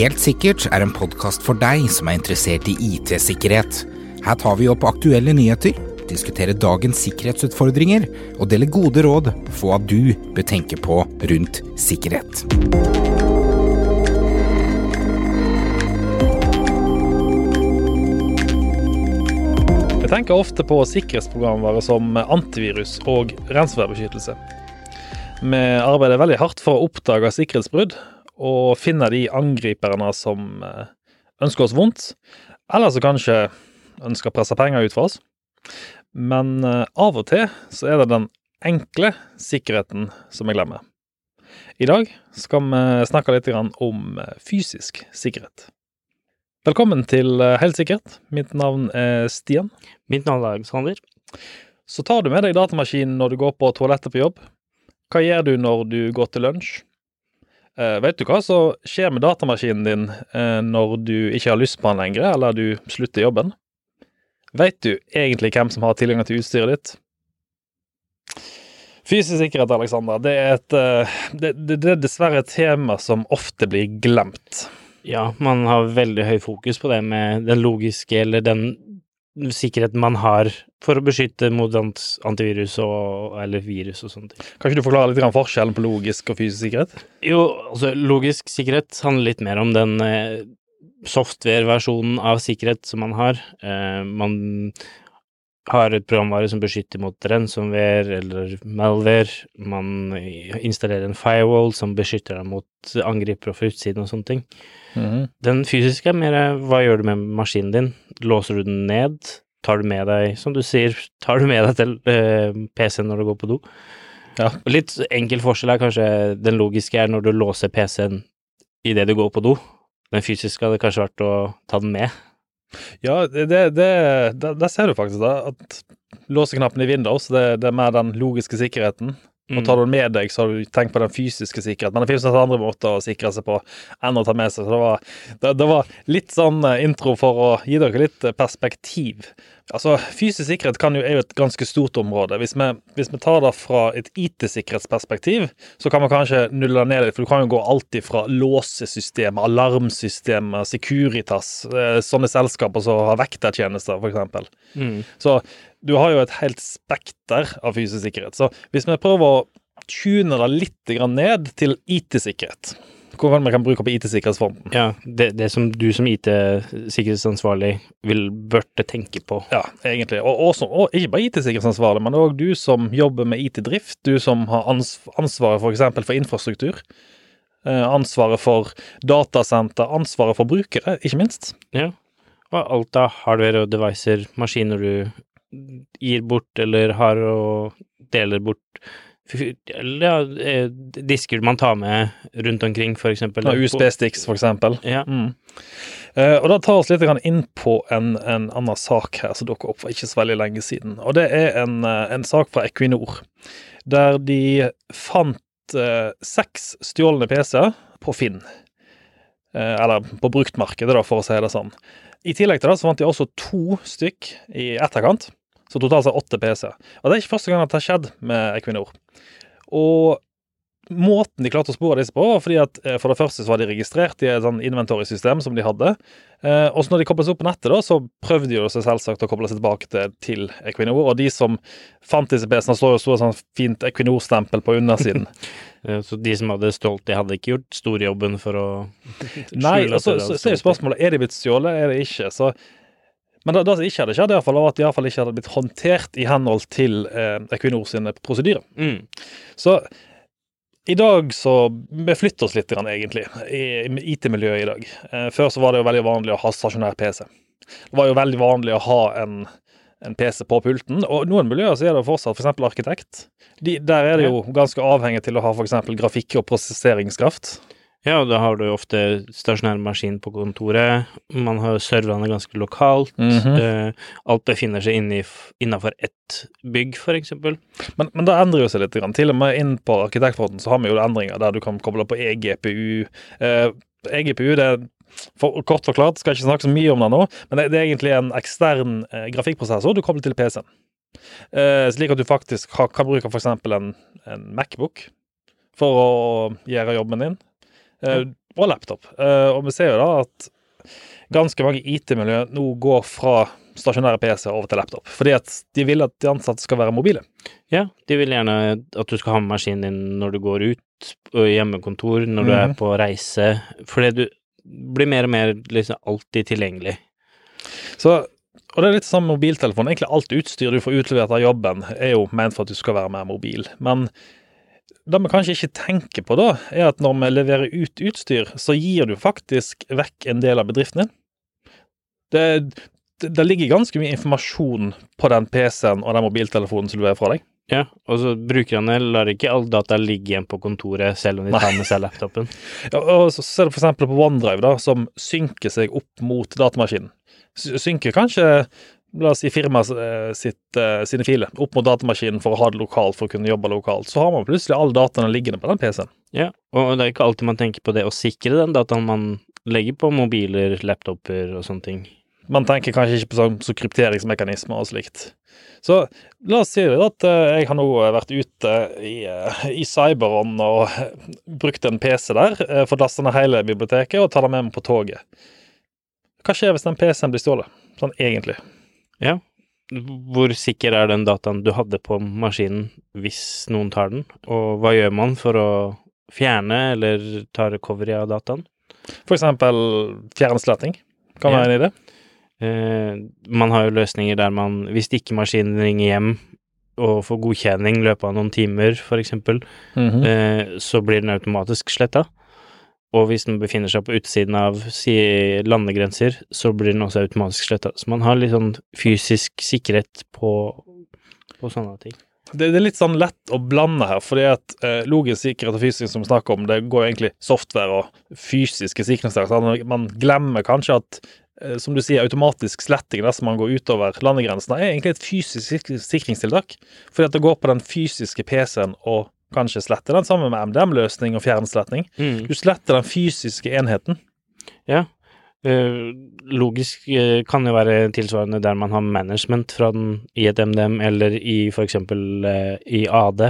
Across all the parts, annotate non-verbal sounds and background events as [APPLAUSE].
Helt sikkert er en podkast for deg som er interessert i IT-sikkerhet. Her tar vi opp aktuelle nyheter, diskuterer dagens sikkerhetsutfordringer og deler gode råd for hva du bør tenke på rundt sikkerhet. Jeg tenker ofte på sikkerhetsprogramvare som antivirus og renseværbeskyttelse. Vi arbeider veldig hardt for å oppdage sikkerhetsbrudd og finne de angriperne som eh, ønsker oss vondt, eller som kanskje ønsker å presse penger ut for oss. Men eh, av og til så er det den enkle sikkerheten som vi glemmer. I dag skal vi snakke litt om eh, fysisk sikkerhet. Velkommen til Helt sikkert. Mitt navn er Stian. Mitt navn er Alexander. Så tar du med deg datamaskinen når du går på toalettet på jobb. Hva gjør du når du går til lunsj? Eh, vet du hva som skjer med datamaskinen din uh, når du ikke har lyst på den lenger, eller du slutter jobben? Vet du egentlig hvem som har tilgang til utstyret ditt? Fysisk sikkerhet, Alexander, det er, et, uh, det, det er dessverre et tema som ofte blir glemt. Ja, man har veldig høy fokus på det med den logiske eller den sikkerheten man har for å beskytte mot antivirus og, eller virus og sånne ting. Kan ikke du forklare litt forskjellen på logisk og fysisk sikkerhet? Jo, altså logisk sikkerhet handler litt mer om den eh, software-versjonen av sikkerhet som man har. Eh, man har et programvare som beskytter mot ransomware eller malware. Man installerer en firewall som beskytter deg mot angripere fra utsiden og sånne ting. Mhm. Den fysiske er mer hva gjør du med maskinen din? Låser du den ned? Tar du med deg, som du sier, tar du med deg til eh, PC-en når du går på do? Ja. Litt enkel forskjell er kanskje den logiske er når du låser PC-en idet du går på do. Den fysiske hadde kanskje vært å ta den med. Ja, det, det, det, der, ser du faktisk da, at låseknappen i Windows, det, det er mer den logiske sikkerheten. Og tar du den med deg, så har du tenkt på den fysiske sikkerheten. Men det finnes andre måter å sikre seg på enn å ta med seg. Så det var, det, det var litt sånn eh, intro for å gi dere litt eh, perspektiv. Altså, Fysisk sikkerhet kan jo, er jo et ganske stort område. Hvis vi, hvis vi tar det fra et IT-sikkerhetsperspektiv, så kan vi kanskje nulle det ned litt. For du kan jo gå alltid fra låsesystemer, alarmsystemer, Securitas, eh, sånne selskaper som har vektertjenester, f.eks. Mm. Så du har jo et helt spekter av fysisk sikkerhet. Så hvis vi prøver å tune det litt ned til IT-sikkerhet Hva man vi kan bruke på IT-sikkerhetsfronten? Ja, det, det som du som IT-sikkerhetsansvarlig vil burde tenke på. Ja, egentlig. Og, også, og ikke bare IT-sikkerhetsansvarlig, men òg du som jobber med IT-drift. Du som har ansvaret f.eks. For, for infrastruktur. Eh, ansvaret for datasenter. Ansvaret for brukere, ikke minst. Ja. Og alt av hardware og devicer, maskiner du gir bort eller har og deler bort. Ja, eh, disker man tar med rundt omkring, for eksempel. Ja, USB-sticks, for eksempel. Ja. Mm. Eh, og da tar vi oss litt inn på en, en annen sak her som dukket opp for ikke så veldig lenge siden. Og det er en, eh, en sak fra Equinor, der de fant eh, seks stjålne PC-er på Finn. Eh, eller på bruktmarkedet, da, for å si det sånn. I tillegg til det så fant de også to stykk i etterkant, så totalt sett åtte PC-er. Og det er ikke første gang at det har skjedd med Equinor. Og måten de klarte å spore disse på, var fordi at eh, for det første så var de registrert i et sånn inventory-system som de hadde. Eh, og så når de koblet seg opp på nettet, da, så prøvde de jo seg selvsagt å koble seg tilbake til, til Equinor. Og de som fant disse PC-ene, står jo et sånn fint Equinor-stempel på undersiden. [LAUGHS] Eh, Så de som hadde stjålet, de hadde ikke gjort storjobben for å Nei, skjule og så, det så, så er jo spørsmålet er de blitt stjålet, er de ikke. Så, men det, det som ikke hadde skjedd, i hvert fall, var at de i hvert fall ikke hadde blitt håndtert i henhold til eh, Equinor sine prosedyrer. Mm. Så i dag så Vi flytter oss litt, egentlig, i IT-miljøet i dag. Eh, før så var det jo veldig vanlig å ha stasjonær PC. Det var jo veldig vanlig å ha en, en PC på pulten, og noen miljøer så er det fortsatt f.eks. arkitekt. De, der er det jo ganske avhengig til å ha f.eks. grafikk og prosesseringskraft. Ja, og da har du ofte stasjonær maskin på kontoret. Man har serverne ganske lokalt. Mhm. eh, alt befinner seg innafor ett bygg, eksempel. Men, men det endrer jo seg litt. Grann. Til og med inn på arkitektfronten så har vi jo endringer der du kan koble på E eGPU. Eh, eGPU det er for, kort forklart, skal ikke snakke så mye om det nå, men det, det er egentlig en ekstern eh, grafikkprosessor du kobler til PC-en. Uh, slik at du faktisk har, kan bruke f.eks. En, en Macbook for å gjøre jobben din. Eh, og laptop. Eh, og vi ser jo da at ganske mange IT-miljø nå går fra stasjonære PC over til laptop, fordi at de vil at de ansatte skal være mobile. Ja, de vil gjerne at du skal ha med maskinen din når du går ut hjemmekontor, når du er Mhm. på reise, fordi du blir mer og mer liksom alltid tilgjengelig. Så, og det er litt sånn med mobiltelefon. Egentlig alt utstyr du får utlevert av jobben, er jo ment for at du skal være mer mobil. Men det vi kanskje ikke tenker på da, er at når vi leverer ut utstyr, så gir du faktisk vekk en del av bedriften din. Det, det, det ligger ganske mye informasjon på den PC-en og den mobiltelefonen som du leverer fra deg. Ja, og så brukerne lar ikke all data ligge igjen på kontoret selv om de tar med seg laptopen. [LAUGHS] Ja, og så ser du eksempel på OneDrive, da, som synker seg opp mot datamaskinen. Synker kanskje La oss si firmaet sitt, eh, sine filer opp mot datamaskinen for å ha det lokalt, for å kunne jobbe lokalt. Så har man plutselig alle dataene liggende på den PC-en. Ja, og det er ikke alltid man tenker på det å sikre den dataen man legger på mobiler, laptoper og sånne ting. Man tenker kanskje ikke på sånn så krypteringsmekanismer og slikt. Så la oss si at eh, jeg har nå vært ute i, i Cyberon og brukt en PC der, uh, fått lasta ned hele biblioteket og tar det med meg på toget. Hva skjer hvis den PC-en blir stjålet, sånn egentlig? Ja. Hvor sikker er den dataen du hadde på maskinen hvis noen tar den, og hva gjør man for å fjerne eller ta recovery av dataen? For eksempel fjernsletting kan Ja. være en idé. Eh, man har jo løsninger der man, hvis ikke maskinen ringer hjem og får godkjenning i løpet av noen timer, for eksempel, -hmm. eh, så blir den automatisk sletta. Og hvis den befinner seg på utsiden av si, landegrenser, så blir den også automatisk sletta. Så man har litt sånn fysisk sikkerhet på, på sånne ting. Det, det er litt sånn lett å blande her, fordi at eh, logisk sikkerhet og fysisk som vi snakker om, det går jo egentlig software og fysiske sikringstiltak. sant? Man glemmer kanskje at eh, som du sier, automatisk sletting dersom man går utover landegrensene, er egentlig et fysisk sik- sikringstiltak. Fordi at det går på den fysiske PC-en og kanskje sletter den sammen med MDM-løsning og fjernsletting. Du sletter den fysiske enheten. Ja. Eh, logisk eh, kan jo være tilsvarende der man har management fra den i et MDM, eller i eksempel eh, i AD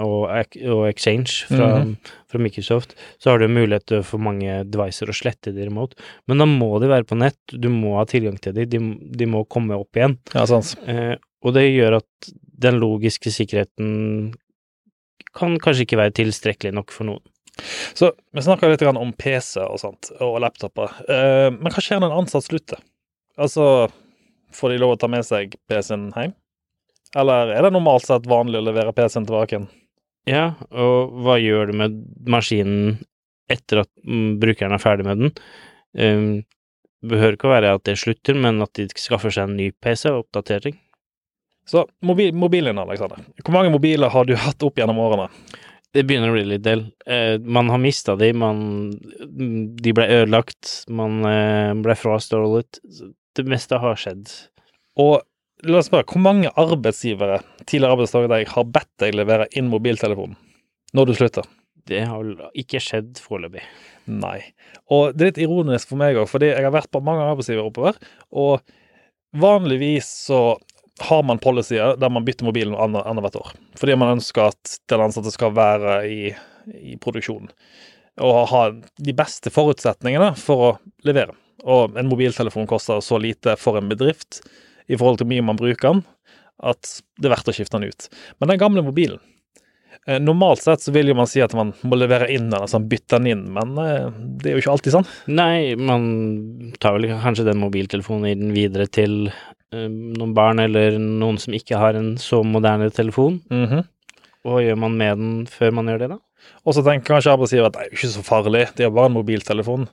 og, Exchange fra, Mhm. fra Microsoft, så har du mulighet for mange devicer å slette de remote. Men da må de være på nett, du må ha tilgang til de, de, de må komme opp igjen. Ja, sant. Og det gjør at den logiske sikkerheten kan kanskje ikke være tilstrekkelig nok for noen. Så vi snakka litt om PC og sånt, og laptoper. Eh, men hva skjer når en ansatt slutter? Altså, får de lov å ta med seg PC-en hjem? Eller er det normalt sett vanlig å levere PC-en tilbake igjen? Ja, og hva gjør du med maskinen etter at mm, brukeren er ferdig med den? Det behøver ikke å være at det slutter, men at de skaffer seg en ny PC og oppdatering. Så mobil, mobilen, Alexander. Hvor mange mobiler har du [LAUGHS] hatt opp gjennom årene? Det begynner å bli litt del. Eh, man har mista de, man De ble ødelagt, man eh, ble frastjålet. Det meste har skjedd. Og la oss spørre, hvor mange arbeidsgivere, tidligere arbeidstakere deg, har bedt deg levere inn mobiltelefonen når du slutter? Det har vel ikke skjedd foreløpig. Nei. Og det er litt ironisk for meg òg, fordi jeg har vært på mange arbeidsgivere oppover, og vanligvis så har man policyer der man bytter mobilen annet- annethvert år. Fordi man ønsker at den ansatte skal være i, i produksjonen. Og ha de beste forutsetningene for å levere. Og en mobiltelefon koster så lite for en bedrift i forhold til hvor mye man bruker den, at det er verdt å skifte den ut. Men den gamle mobilen eh, Normalt sett så vil jo man si at man må levere inn den, altså bytte den inn, men eh, det er jo ikke alltid sånn. Nei, man tar vel kanskje den mobiltelefonen i den videre til noen barn eller noen som ikke har en så moderne telefon. Mhm. Hva gjør man med den før man gjør det, da? Og så tenker kanskje arbeidsgiver at det er jo ikke så farlig, det er bare en mobiltelefon.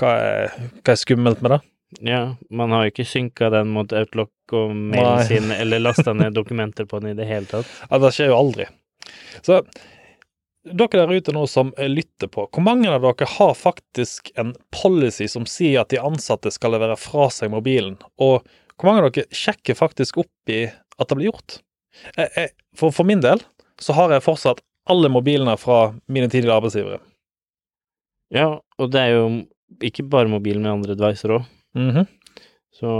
Hva er, hva er skummelt med det? Ja, man har jo ikke synka den mot Outlook og mailen Nei. sin, eller lasta ned [LAUGHS] dokumenter på den i det hele tatt. Ja, det skjer jo aldri. Så dere der ute nå som lytter på, hvor mange av dere har faktisk en policy som sier at de ansatte skal levere fra seg mobilen, og hvor mange av dere sjekker faktisk opp i at det blir gjort? Jeg, jeg, for, for min del så har jeg fortsatt alle mobilene fra mine tidligere arbeidsgivere. Ja, og det er jo ikke bare mobil med andre devicer òg. Mhm. Så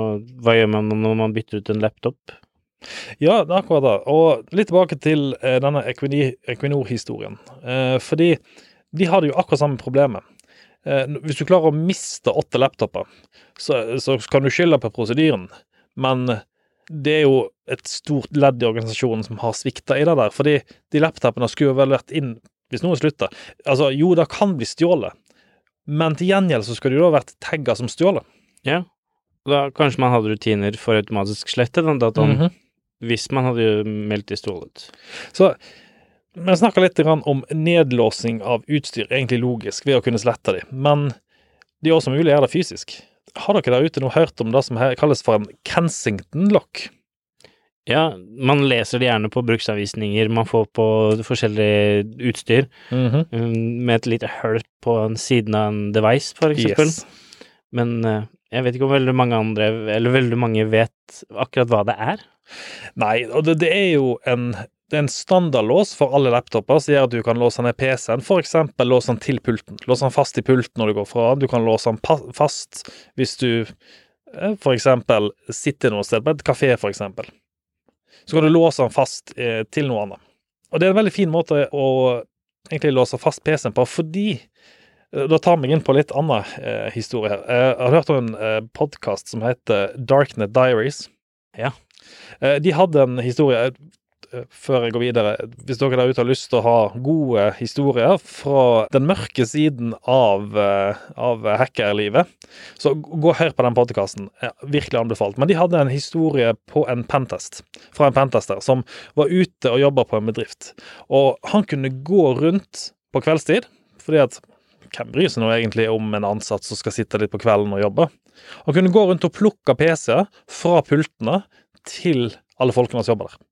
hva gjør man når man bytter ut en laptop? Ja, det er akkurat det. Og litt tilbake til eh, denne Equinor-historien. Eh, fordi de hadde jo akkurat samme problemet. Eh, Hvis du klarer å miste åtte laptoper, så, så kan du skylde på prosedyren, men det er jo et stort ledd i organisasjonen som har svikta i det der. Fordi de laptopene skulle vel vært inn hvis noen slutter. Altså, jo, det kan bli stjålet, men til gjengjeld så skulle det jo da vært tagga som stjålet. Ja. Da kanskje man hadde rutiner for automatisk slette den dataen, Mhm. hvis man hadde meldt de stjålet. Så vi snakker litt om nedlåsing av utstyr, egentlig logisk, ved å kunne slette de, men det er også mulig å gjøre det fysisk. Har dere der ute nå hørt om det som kalles for en Kensington-lock? Ja, man leser det gjerne på bruksanvisninger man får på forskjellig utstyr, mm -hmm. med et lite hull på en siden av en device, for eksempel. Yes. Men eh, jeg vet ikke om veldig mange andre, eller veldig mange vet akkurat hva det er. Nei, og det, det er jo en det er en standardlås for alle laptoper som gjør at du kan låse ned PC-en, eksempel låse den til pulten. Låse den fast i pulten når du går fra. Du kan låse den fast hvis du f.eks. for eksempel sitter noe sted, på et kafé eksempel. Så kan du låse den fast eh, til noe annet. Og det er en veldig fin måte å egentlig låse fast PC-en på, fordi eh, da tar vi inn på litt annen eh, historie her. Eh, Jeg har hørt om en eh, podkast som heter Darknet Diaries. Ja. Eh, De hadde en historie eh, før jeg går videre. Hvis dere der ute har lyst til å ha gode historier fra den mørke siden av, eh, av hackerlivet, så gå og hør på den podkasten. Virkelig anbefalt. Men de hadde en historie på en pentest, fra en pentester, som var ute og jobba på en bedrift. Og han kunne gå rundt på kveldstid, fordi at hvem bryr seg nå egentlig om en ansatt som skal sitte litt på kvelden og jobbe? Han kunne gå rundt og plukke PC-er fra pultene til alle folkene som jobber der.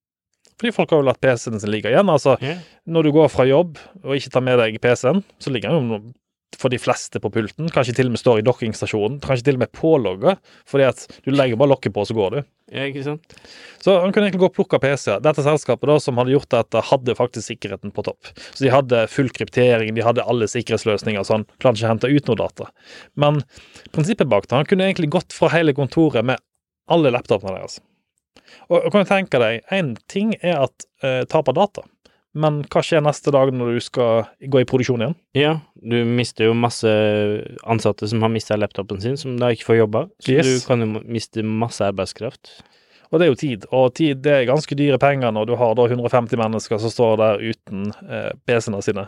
Fordi folk har jo latt PC-en sin ligge igjen. Altså, yeah. når du går fra jobb og ikke tar med deg PC-en, så ligger den jo for de fleste på pulten. Kanskje til og med står i dokkingstasjonen. Kanskje til og med pålogga, fordi at du legger bare lokket på, og så går du. Ja, ikke sant? Så han kunne egentlig gå og plukke PC-er. Dette selskapet da, som hadde gjort dette, hadde faktisk sikkerheten på topp. Så de hadde full kryptering, de hadde alle sikkerhetsløsninger, så han klarte ikke å hente ut noe data. Men prinsippet bak det, han kunne egentlig gått fra hele kontoret med alle laptopene deres. Og, og kan du tenke deg, én ting er at eh, tap av data, men hva skjer neste dag når du skal gå i produksjon igjen? Ja, du mister jo masse ansatte som har mista laptopen sin, som da ikke får jobba. Så Yes. du kan jo miste masse arbeidskraft. Og det er jo tid, og tid det er ganske dyre penger når du har da 150 mennesker som står der uten eh, PC-ene sine.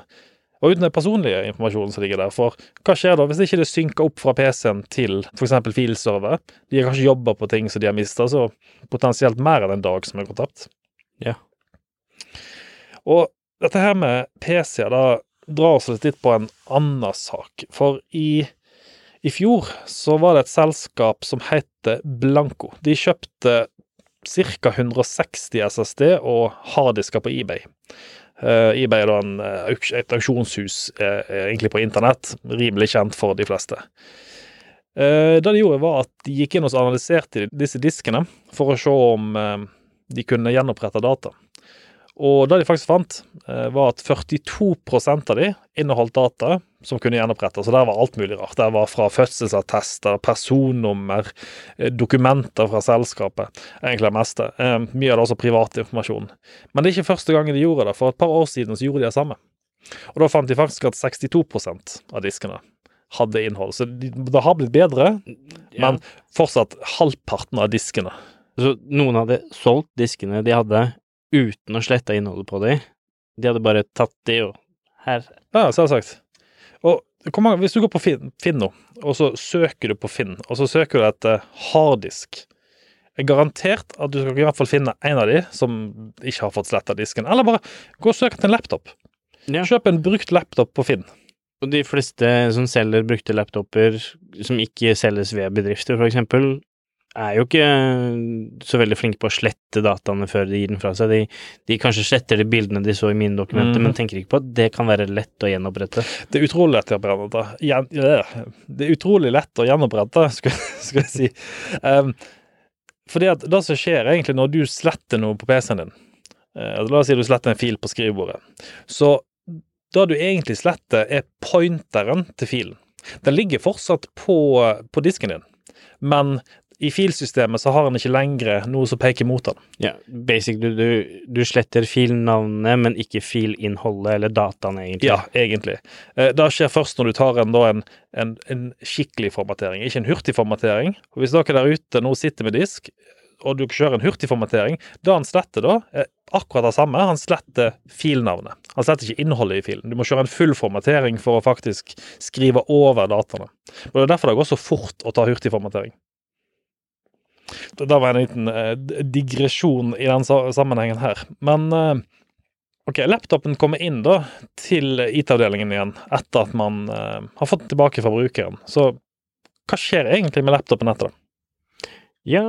Og uten den personlige informasjonen som ligger der. For hva skjer da hvis ikke det synker opp fra PC-en til f.eks. filserver? De har kanskje jobba på ting som de har mista, så potensielt mer enn en dag som er gått tapt. Ja. Og dette her med PC-er, da drar oss litt på en annen sak. For i, i fjor så var det et selskap som heter Blanco. De kjøpte ca. 160 SSD og harddisker på eBay. Eh, eBay er da eh, et auksjonshus eh, egentlig på internett, rimelig kjent for de fleste. Det de gjorde, var at de gikk inn og analyserte disse diskene for å se om de kunne gjenopprette data. Og det de faktisk fant, eh, var at 42% av de inneholdt data som kunne gjenopprettes. Så der var alt mulig rart. Der var fra fødselsattester, personnummer, eh, dokumenter fra selskapet. Egentlig det meste. Eh, Mye av det også privat informasjon. Men det er ikke første gangen de gjorde det. For et par år siden så gjorde de det samme. Og da fant de faktisk at 62% av diskene hadde innhold. Så det har blitt bedre, Ja. men fortsatt halvparten av diskene. Så noen hadde solgt diskene de hadde, uten å slette innholdet på dem. De hadde bare tatt det og her. Ja, selvsagt. Og mange, hvis du går på Finn, Finn nå, og så søker du på Finn, og så søker du etter harddisk er garantert at du skal i hvert fall finne en av de som ikke har fått sletta disken. Eller bare gå og søk etter en laptop. Ja. Kjøp en brukt laptop på Finn. Og de fleste som selger brukte laptoper som ikke selges ved bedrifter, eksempel, er jo ikke så veldig flinke på å slette dataene før de gir den fra seg. De, de kanskje sletter de bildene de så i mine dokumenter, mm. men tenker ikke på at det kan være lett å gjenopprette. Det er utrolig lett å gjenopprette. Det er utrolig lett å gjenopprette, [LAUGHS] skal, skal jeg si. Um, fordi at det som skjer egentlig når du sletter noe på PC-en din uh, La oss si du sletter en fil på skrivebordet. Så det du egentlig sletter, er pointeren til filen. Den ligger fortsatt på, på disken din, men i filsystemet så har han ikke lenger noe som peker mot han. Ja, basic, du, du, du sletter filnavnet, men ikke filinnholdet eller dataene, egentlig. Ja, egentlig. Eh, Det skjer først når du tar en, da, en, en, en skikkelig formatering, ikke en hurtigformatering. Og Hvis dere der ute nå sitter med disk, og du kjører en hurtigformatering, det han sletter da, er akkurat det samme. Han sletter filnavnet. Han sletter ikke innholdet i filen. Du må kjøre en full formatering for å faktisk skrive over dataene. Og Det er derfor det går så fort å ta hurtigformatering. Det var en liten eh, digresjon i den sammenhengen her. Men eh, ok, laptopen kommer inn da til IT-avdelingen igjen etter at man eh, har fått den tilbake fra brukeren. Så hva skjer egentlig med laptopen etter det? Ja,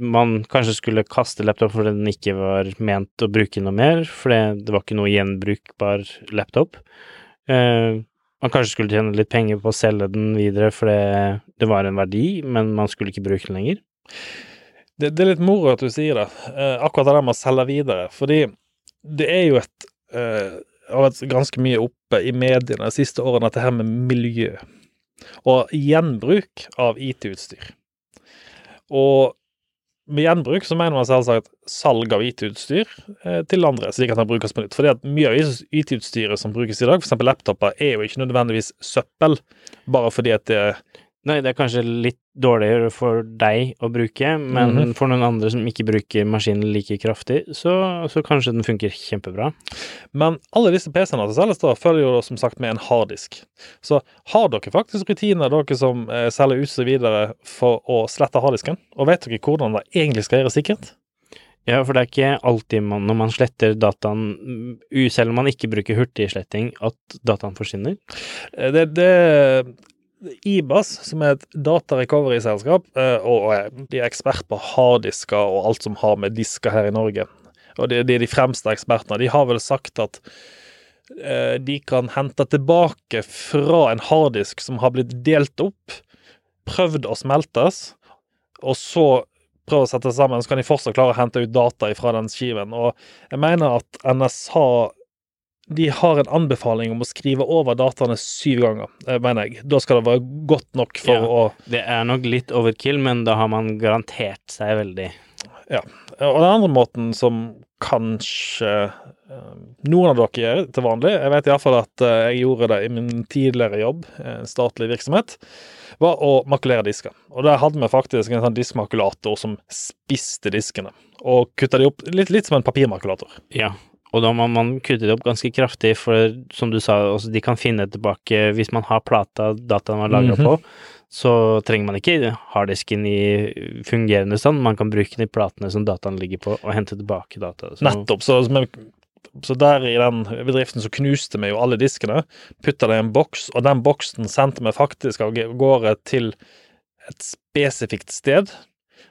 man kanskje skulle kaste laptop fordi den ikke var ment å bruke noe mer, fordi det var ikke noe gjenbrukbar laptop. Uh, man kanskje skulle tjene litt penger på å selge den videre fordi det var en verdi, men man skulle ikke bruke den lenger. Det, det er litt moro at du sier det, eh, akkurat det der med å selge videre. Fordi det er jo et eh, har vært ganske mye oppe i mediene de siste årene, dette her med miljø. Og gjenbruk av IT-utstyr. Og med gjenbruk så mener man selvsagt salg av IT-utstyr eh, til andre, så de kan brukes på nytt. Fordi at mye av IT-utstyret som brukes i dag, f.eks. laptoper, er jo ikke nødvendigvis søppel, bare fordi at det Nei, det er kanskje litt dårligere for deg å bruke, men Mhm. for noen andre som ikke bruker maskinen like kraftig, så, så kanskje den funker kjempebra. Men alle disse PC-ene som selges da, følger jo som sagt med en harddisk. Så har dere faktisk rutiner, dere som eh, selger utstyr videre, for å slette harddisken? Og vet dere hvordan det egentlig skal gjøres sikkert? Ja, for det er ikke alltid man, når man sletter dataen, mm, selv om man ikke bruker hurtigsletting, at dataen forsvinner. Eh, Det, det IBAS, som er et data recovery-selskap, eh, og de er ekspert på harddisker og alt som har med disker her i Norge. Og de, de er de fremste ekspertene. De har vel sagt at eh, de kan hente tilbake fra en harddisk som har blitt delt opp, prøvd å smeltes, og så prøve å sette det sammen, så kan de fortsatt klare å hente ut data fra den skiven. Og jeg mener at NSH de har en anbefaling om å skrive over dataene syv ganger, eh, mener jeg. Da skal det være godt nok for Ja. å Det er nok litt overkill, men da har man garantert seg veldig. Ja. Og den andre måten som kanskje eh, noen av dere gjør til vanlig, jeg vet iallfall at eh, jeg gjorde det i min tidligere jobb, en statlig virksomhet, var å makulere disker. Og der hadde vi faktisk en sånn diskmakulator som spiste diskene, og kutta de opp litt, litt som en papirmakulator. Ja, og da må man kutte det opp ganske kraftig, for som du sa, også, de kan finne tilbake Hvis man har plata dataen var lagra Mhm. på, så trenger man ikke harddisken i fungerende stand, man kan bruke de platene som dataen ligger på, og hente tilbake data. Så, Nettopp. Så, så, så der i den bedriften så knuste vi jo alle diskene, putta det i en boks, og den boksen sendte vi faktisk av gårde til et spesifikt sted.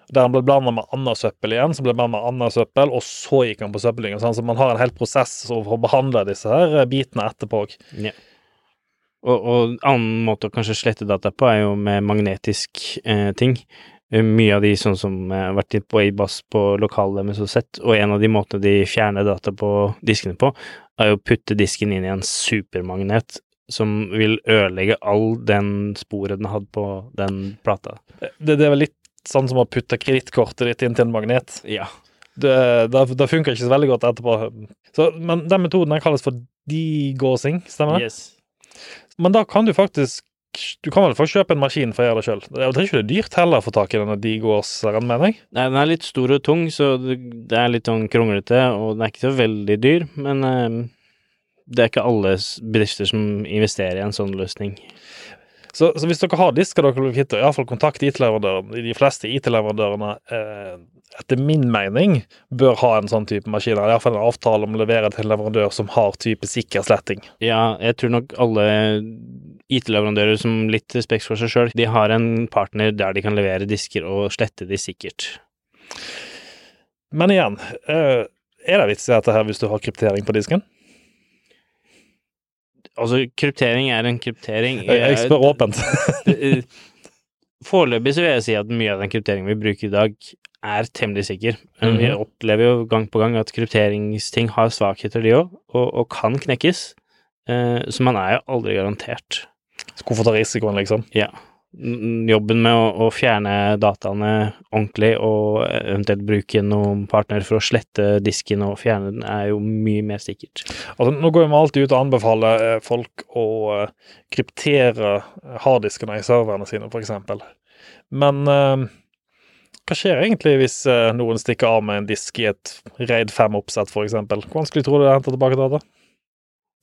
Der han ble blanda med annet søppel igjen, som ble blanda med annet søppel, og så gikk han på søppeldynga. Sånn, så man har en hel prosess for å behandle disse her bitene etterpå òg. Ja. Og, og annen måte å kanskje slette data på er jo med magnetisk eh, ting. Eh, Mye av de sånn som eh, har vært på Abas på lokalet med så sett, og en av de måtene de fjerner data på diskene på, er jo å putte disken inn i en supermagnet som vil ødelegge all den sporet den hadde på den plata. Det, det er vel litt sånn som å putte kredittkortet ditt inn til en magnet. Ja. Det, det, det funker ikke så veldig godt etterpå. Så, men den metoden den kalles for degaussing, stemmer det? Yes. Men da kan du faktisk Du kan vel få kjøpe en maskin for å gjøre det sjøl. Jeg tror ikke det er dyrt heller å få tak i denne Digos-en, mener jeg. Nei, den er litt stor og tung, så det, er litt sånn kronglete, og den er ikke så veldig dyr, men eh, det er ikke alle bedrifter som investerer i en sånn løsning. Så, så hvis dere har disker dere vil hvert fall kontakt IT-leverandøren. De fleste IT-leverandørene, eh, etter min mening, bør ha en sånn type maskiner. Iallfall en avtale om å levere til en leverandør som har type sikker sletting. Ja, jeg tror nok alle IT-leverandører som litt respekt for seg sjøl, de har en partner der de kan levere disker og slette de sikkert. Men igjen, eh, er det vits i dette her hvis du har kryptering på disken? Altså, kryptering er en kryptering. Jeg, jeg spør åpent. [LAUGHS] Eh, Foreløpig så vil jeg si at mye av den krypteringen vi bruker i dag, er temmelig sikker. Men Vi Mhm. opplever jo gang på gang at krypteringsting har svakheter, de òg, og, og kan knekkes. Eh, så man er jo aldri garantert. Hvorfor ta risikoen, liksom? Ja. Jobben med å, å fjerne dataene ordentlig, og eventuelt bruke noen partner for å slette disken og fjerne den, er jo mye mer sikkert. Altså, nå går vi alltid ut og anbefaler eh, folk å eh, kryptere harddiskene i serverne sine, f.eks. Men eh, hva skjer egentlig hvis eh, noen stikker av med en disk i et RAID 5-oppsett, f.eks.? Hvor vanskelig tror du det er å hente tilbake data?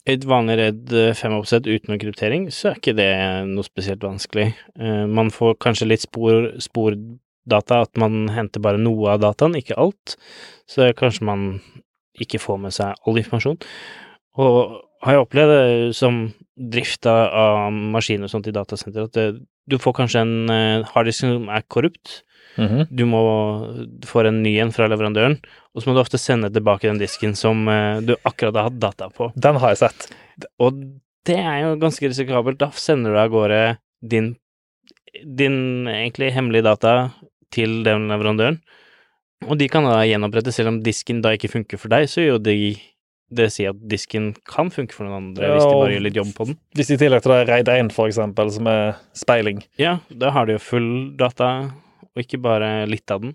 Et vanlig Redd 5-oppsett uten noe kryptering, så er ikke det noe spesielt vanskelig. Eh, Man får kanskje litt spor, spordata, at man henter bare noe av dataen, ikke alt. Så kanskje man ikke får med seg all informasjon. Og har jeg opplevd det som drifta av maskiner og sånt i datasenter, at det, du får kanskje en eh, harddisk som er korrupt. Du må få en ny en fra leverandøren, og så må du ofte sende tilbake den disken som eh, du akkurat har hatt data på. Den har jeg sett. Og det er jo ganske risikabelt. Da sender du av gårde din, din egentlig hemmelige data til den leverandøren, og de kan da gjenopprette, selv om disken da ikke funker for deg, så gjør de det si at disken kan funke for noen andre, hvis de bare gjør litt jobb på den. Hvis i tillegg til det er RAID 1, for eksempel, som er speiling. Ja, da har de jo full data, og ikke bare litt av den.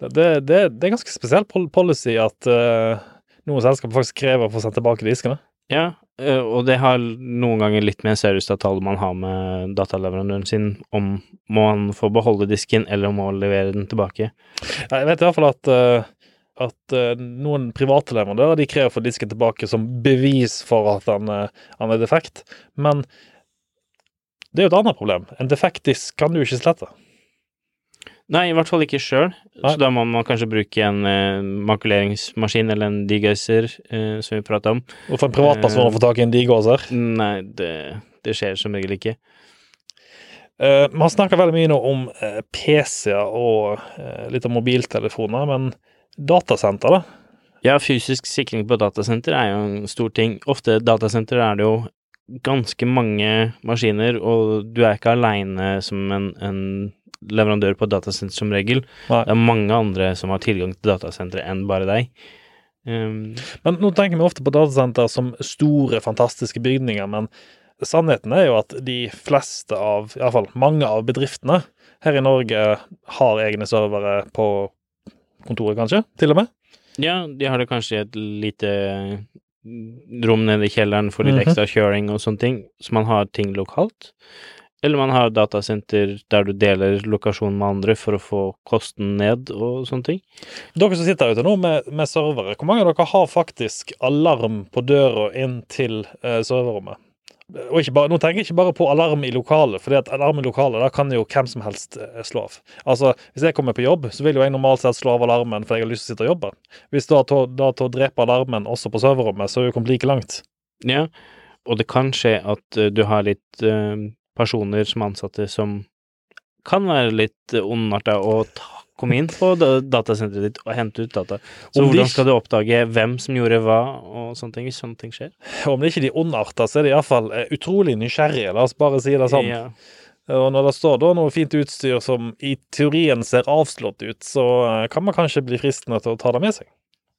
Det, det, det, det er ganske spesiell policy at uh, noen selskaper faktisk krever å få sendt tilbake diskene. Ja, eh, og det har noen ganger litt med seriøst serviceavtale man har med dataleverandøren sin, om må han få beholde disken, eller må han levere den tilbake. Jeg vet i hvert fall at, eh, at noen private leverandører de krever å få disken tilbake som bevis for at han, han er defekt. Men det er jo et annet problem. En defekt disk kan du ikke slette. Nei, i hvert fall ikke sjøl, så da må man kanskje bruke en eh, makuleringsmaskin eller en degauser, eh, som vi prata om. Og for en privatperson å få tak i en digåser. Nei, det, det skjer som regel ikke. Uh, vi har snakka veldig mye nå om uh, PC-er og eh, litt om mobiltelefoner, men datasenter, da? Ja, fysisk sikring på datasenter er jo en stor ting. Ofte datasenter er det jo ganske mange maskiner, og du er ikke aleine som en, en leverandør på datasenter som regel. Nei. Det er mange andre som har tilgang til datasentre enn bare deg. Um, Men nå tenker vi ofte på datasenter som store, fantastiske bygninger, men sannheten er jo at de fleste av, iallfall mange av bedriftene her i Norge har egne servere på kontoret, kanskje, til og med. ja, de har det kanskje i et lite rom nede i kjelleren for litt Mhm. ekstra kjøring og sånne ting, så man har ting lokalt. Eller man har datasenter der du deler lokasjon med andre for å få kosten ned og sånne ting. Dere som sitter ute nå med, med servere, hvor mange av dere har faktisk alarm på døra inn til eh, serverrommet? Og bare, nå tenker jeg ikke bare på alarm i lokalet, for alarm i lokalet, da kan jo hvem som helst eh, slå av. Altså, Hvis jeg kommer på jobb, så vil jo jeg normalt sett slå av alarmen fordi jeg har lyst til å sitte og jobbe. Hvis da å drepe alarmen også på serverrommet, så er vi kommet like langt. Ja, og det kan skje at eh, du har litt eh, personer som ansatte som kan være litt ondarta og ta, komme inn på da- datasenteret ditt og hente ut data. Så Om hvordan skal du oppdage hvem som gjorde hva og sånne ting, hvis sånne ting skjer? Om det ikke er de ondarta, så er de iallfall eh, utrolig nysgjerrige. La oss bare si det sånn. Ja. Og når det står da noe fint utstyr som i teorien ser avslått ut, så eh, kan man kanskje bli fristende til å ta det med seg.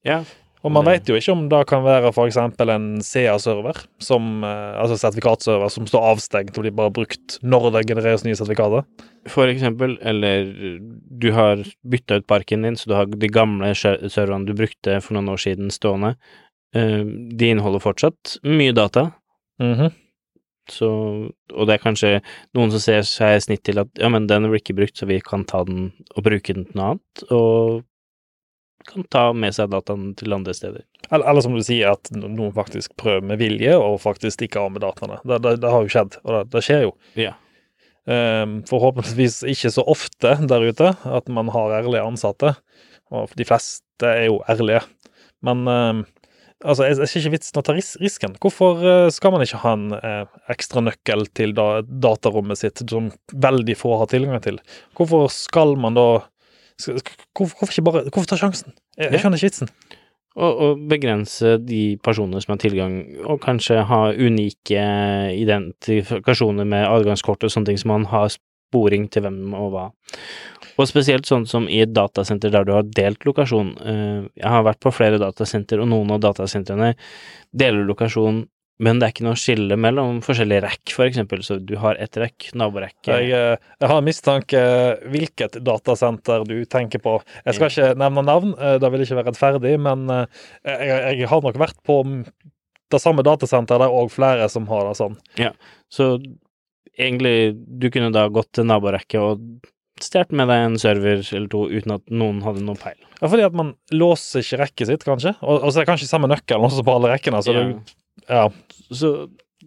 ja. Og man Det- vet jo ikke om det kan være f.eks. en CA-server, som, eh, altså sertifikatserver, som står avstengt og blir bare brukt når det genereres nye sertifikater. For eksempel, eller du har bytta ut parken din, så du har de gamle serverne du brukte for noen år siden stående. Eh, De inneholder fortsatt mye data, Mhm. så Og det er kanskje noen som ser seg i snitt til at ja, men den blir ikke brukt, så vi kan ta den og bruke den til noe annet, og kan ta med seg dataen til andre steder. Eller, eller som du sier, at noen faktisk prøver med vilje og faktisk stikker av med dataene. Det, det, det har jo skjedd, og det, det skjer jo. Ja. Um, forhåpentligvis ikke så ofte der ute at man har ærlige ansatte. Og de fleste er jo ærlige. Men um, altså, jeg, jeg ser ikke vitsen å ta ris risken. Hvorfor uh, skal man ikke ha en uh, ekstra nøkkel til da, datarommet sitt som veldig få har tilgang til? Hvorfor skal man da hvorfor, hvorfor bare Hvorfor ta sjansen? Jeg, jeg skjønner ikke vitsen. Og, og begrense de personer som har tilgang, og kanskje ha unike identifikasjoner med adgangskort og sånne ting, så man har sporing til hvem og hva. Og spesielt sånn som i et datasenter der du har delt lokasjon. Eh, Jeg har vært på flere datasenter, og noen av datasentrene deler lokasjon men det er ikke noe skille mellom forskjellige rekk, for eksempel, så du har ett rekk, naborekke Jeg, eh, jeg har mistanke hvilket datasenter du tenker på. Jeg skal ikke nevne navn, det vil ikke være rettferdig, men eh, jeg, jeg har nok vært på det samme datasenteret. Det er òg flere som har det sånn. Ja, Så egentlig, du kunne da gått til naborekket og stjålet med deg en server eller to uten at noen hadde noen peil. Ja, fordi at man låser ikke rekket sitt, kanskje. Og, og så er det kanskje samme nøkkel også på alle rekkene. Så Ja. du, ja. Så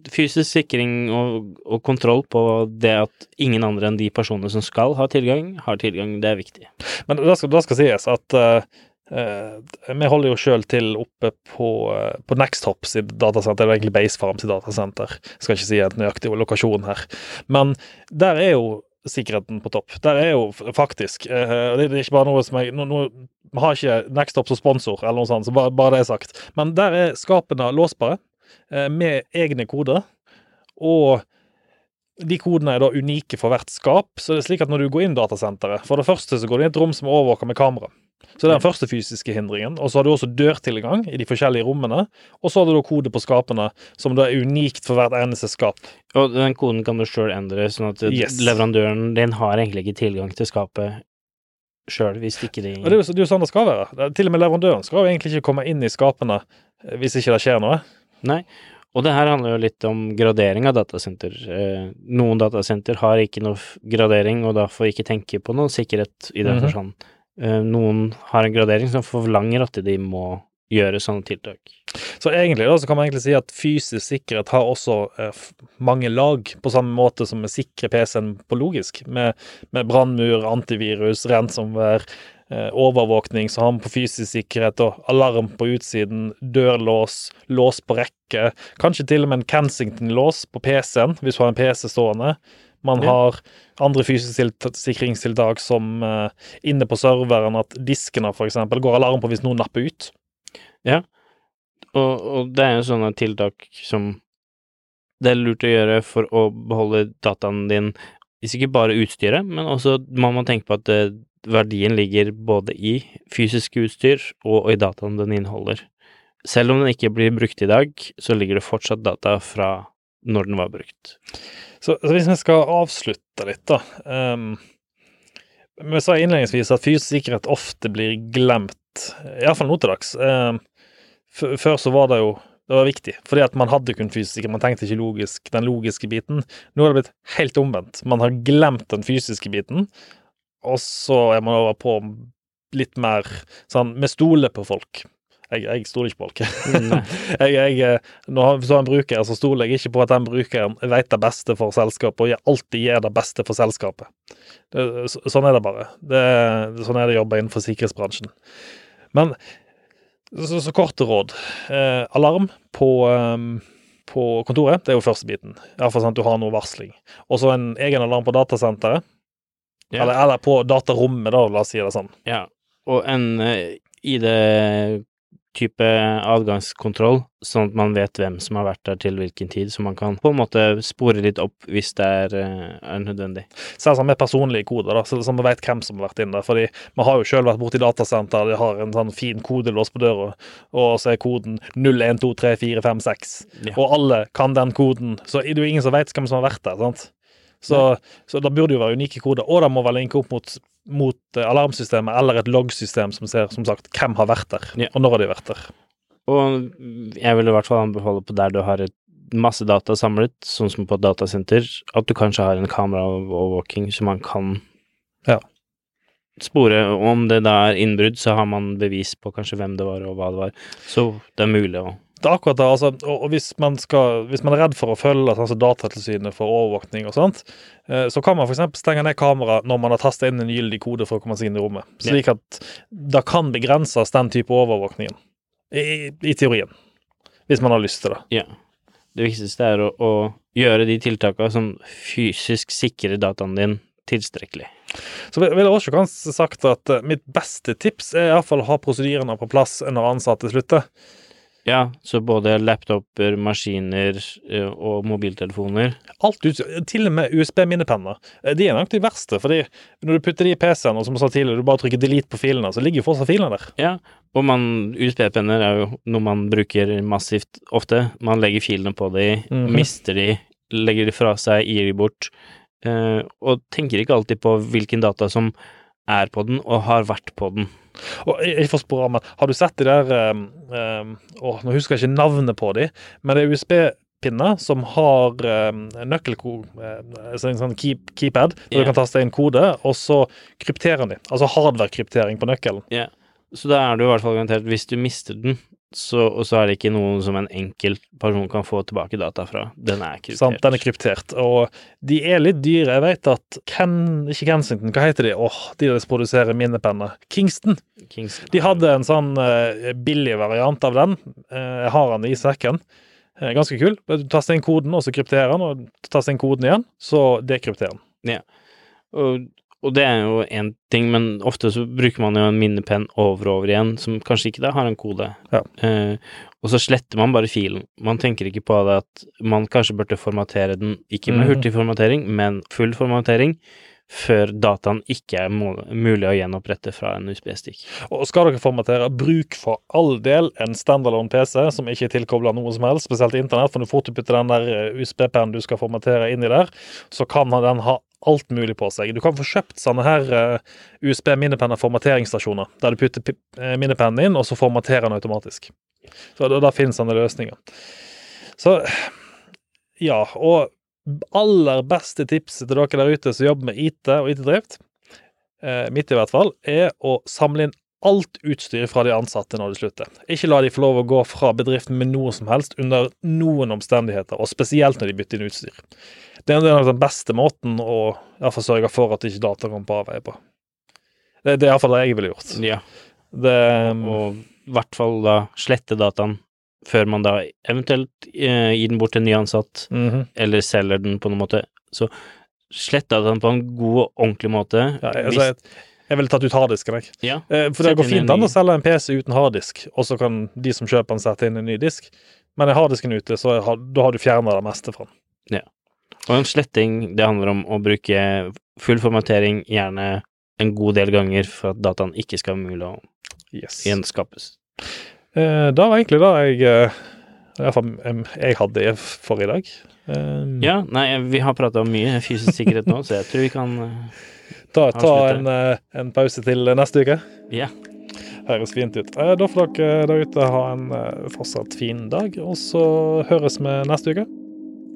fysisk sikring og, og kontroll på det at ingen andre enn de personene som skal ha tilgang, har tilgang, det er viktig. Men da skal, da skal sies at uh, vi holder jo sjøl til oppe på, uh, på Nexthop sitt datasenter, eller egentlig Basefarm sitt datasenter. Jeg skal ikke si en nøyaktig lokasjon her. Men der er jo sikkerheten på topp. Der er jo faktisk uh, Det er ikke bare noe som jeg nå, nå, Vi har ikke Nextop som sponsor, eller noe sånt, så bare, bare det er sagt. Men der er skapene låsbare, med egne koder. Og de kodene er da unike for hvert skap. Så det er slik at når du går inn datasenteret For det første så går du inn i et rom som er overvåka med kamera. Så det er den første fysiske hindringen. Og så har du også dørtilgang i de forskjellige rommene. Og så har du da kode på skapene, som da er unikt for hvert eneste skap. Og den koden kan du sjøl endre, sånn at Yes. leverandøren din har egentlig ikke tilgang til skapet sjøl, hvis ikke de Og det er jo, sånn det skal være. Til og med leverandøren skal jo egentlig ikke komme inn i skapene eh, hvis ikke det skjer noe. Nei. Og det her handler jo litt om gradering av datasenter. Eh, noen datasenter har ikke noe gradering, og da får ikke tenke på noe sikkerhet i den Mhm. forstand. Eh, noen har en gradering som forlanger at de må gjøre sånne tiltak. Så egentlig da, så kan man egentlig si at fysisk sikkerhet har også eh, mange lag, på samme måte som vi sikrer PC-en på logisk, med, med brannmur, antivirus, ransomware, overvåkning, så har vi på fysisk sikkerhet og alarm på utsiden, dørlås, lås på rekke, kanskje til og med en Kensington-lås på PC-en, hvis du har en PC stående. Man Ja. har andre fysiske sikringstiltak som eh, inne på serveren, at diskene eksempel går alarm på hvis noen napper ut. Og, og det er jo sånne tiltak som det er lurt å gjøre for å beholde dataen din, hvis ikke bare utstyret, men også må man tenke på at eh, verdien ligger både i fysisk utstyr og i dataen den inneholder. Selv om den ikke blir brukt i dag, så ligger det fortsatt data fra når den var brukt. Så, så hvis vi skal avslutte litt, da um, Vi sa innledningsvis at fysisk sikkerhet ofte blir glemt, iallfall nå til dags. Um, før så var det jo det var viktig, fordi at man hadde kun fysisk. Man tenkte ikke logisk, den logiske biten. Nå har det blitt helt omvendt. Man har glemt den fysiske biten, og så er man over på litt mer sånn Vi stoler på folk. Jeg, jeg stoler ikke på folk. [LAUGHS] Jeg, jeg, eh, når så en bruker, så stoler jeg ikke på at den brukeren vet det beste for selskapet, og jeg alltid gjør det beste for selskapet. Det, så- sånn er det bare. Det, sånn er det å jobbe innenfor sikkerhetsbransjen. Men så, så korte råd. Eh, alarm på, eh, på kontoret, det er jo første biten. Iallfall sånn at du har noe varsling. Og så en egen alarm på datasenteret. Ja. Eller, eller på datarommet, da, la oss si det sånn. Ja, og en eh, ID-type adgangskontroll, sånn at man vet hvem som har vært der til hvilken tid, så man kan på en måte spore litt opp hvis det er, eh, er nødvendig. Selvsagt med personlige koder, da, så, man vi vet hvem som har vært inne der. Fordi vi har jo sjøl vært borti datasenter, de har en sånn fin kodelås på døra, og så er koden 01234556. Ja. Og alle kan den koden, så er det jo ingen som vet hvem som har vært der. sant? Så, så da burde jo være unike koder, og det må vel linke opp mot, mot eh, alarmsystemet eller et loggsystem som ser som sagt hvem har vært der, Ja. og når har de vært der. Og jeg vil i hvert fall anbefale på der du har et masse data samlet, sånn som på et datasenter, at du kanskje har en kameraovervåking så man kan Ja. spore. Og om det da er innbrudd, så har man bevis på kanskje hvem det var og hva det var. Så det er mulig å Det er akkurat det, altså, og, og hvis, man skal, hvis man er redd for å følge altså, Datatilsynet for overvåkning og sånt, eh, så kan man f.eks. stenge ned kameraet når man har tastet inn en gyldig kode for å komme seg inn i rommet. Slik at det kan begrenses den type overvåkningen. I, I teorien. Hvis man har lyst til det. Ja. Det viktigste er å, å gjøre de tiltakene som fysisk sikrer dataen din tilstrekkelig. Så vil jeg også kanskje sagt at eh, mitt beste tips er iallfall å ha prosedyrene på plass når ansatte slutter. Ja, så både laptoper, maskiner eh, og mobiltelefoner. Alt utstyr, til og med USB-minnepenner. Eh, De er nok de verste, fordi når du putter de i PC-en, og som jeg sa tidligere, du bare trykker delete på filene, så ligger jo fortsatt filene der. Ja, og USB-penner er jo noe man bruker massivt ofte. Man legger filene på de, Mhm. mister de, legger de fra seg, gir de bort, eh, og tenker ikke alltid på hvilken data som er på den, og har vært på den. Og jeg får spørre, men har du sett de der um, um, åh, Nå husker jeg ikke navnet på de, men det er USB-pinner som har um, nøkkelko... Uh, en sånn keep, keypad, der yeah. du kan taste inn kode, og så krypterer de. Altså hardware-kryptering på nøkkelen. Så da er du i hvert fall garantert, hvis du mister den, så, og så er det ikke noe som en enkelt person kan få tilbake data fra. Den er kryptert. Sant? Den er kryptert. Og de er litt dyre. Jeg vet at Ken, ikke Kensington, hva heter de? Åh, de der som produserer minnepenner. Kingston. Kingston. De hadde en sånn uh, billig variant av den. Uh, jeg har den i sekken. Uh, ganske kul. Du taster inn koden, og så krypterer den, og taster inn koden igjen, så dekrypterer den. Ja. Og, og det er jo én ting, men ofte så bruker man jo en minnepenn over og over igjen, som kanskje ikke da har en kode. Ja. Eh, og så sletter man bare filen. Man tenker ikke på det at man kanskje burde formatere den, ikke med hurtig hurtigformatering, men full formatering, før dataen ikke er mulig å gjenopprette fra en USB-stikk. Og skal dere formatere, bruk for all del en standalone PC som ikke er tilkobla noe som helst, spesielt internett, for når du fort putter den der eh, USB-pennen du skal formatere inni der, så kan den ha alt mulig på seg. Du kan få kjøpt sånne her eh, USB-minnepenner formateringsstasjoner, der du putter eh, minnepennen inn, og så formaterer den automatisk. Så da, da finnes sånne løsninger. Så ja, og aller beste tipset til dere der ute som jobber med IT og IT-drift, eh, mitt i hvert fall, er å samle inn alt utstyr fra de ansatte når de slutter. Ikke la de få lov å gå fra bedriften med noe som helst under noen omstendigheter, og spesielt når de bytter inn utstyr. Det er nok den beste måten å i fall sørge for at ikke data kommer på avveie på. Det, det er iallfall det jeg ville gjort. Ja, Det, og i hvert fall da slette dataen før man da eventuelt eh, gir den bort til en ny ansatt, Mhm. eller selger den på noen måte. Så slett dataen på en god og ordentlig måte. ja, altså, jeg, jeg ville tatt ut harddisken, jeg. ja, Eh, For det går fint an å selge en PC uten harddisk, og så kan de som kjøper den, sette inn en ny disk. Men er harddisken ute, så har, da har du fjerna det meste fra den. Og en sletting, det handler om å bruke full formatering, gjerne en god del ganger, for at dataen ikke skal være mulig å Yes. gjenskapes. Eh, det var egentlig det jeg Iallfall i hvert fall em, jeg hadde for i dag. Um, Ja, nei, vi har prata om mye fysisk sikkerhet nå, så jeg tror vi kan eh, Ta, ta en, eh, en pause til neste uke. Ja. Høres fint ut. Eh, Da får dere der ute ha en eh, fortsatt fin dag, og så høres vi neste uke.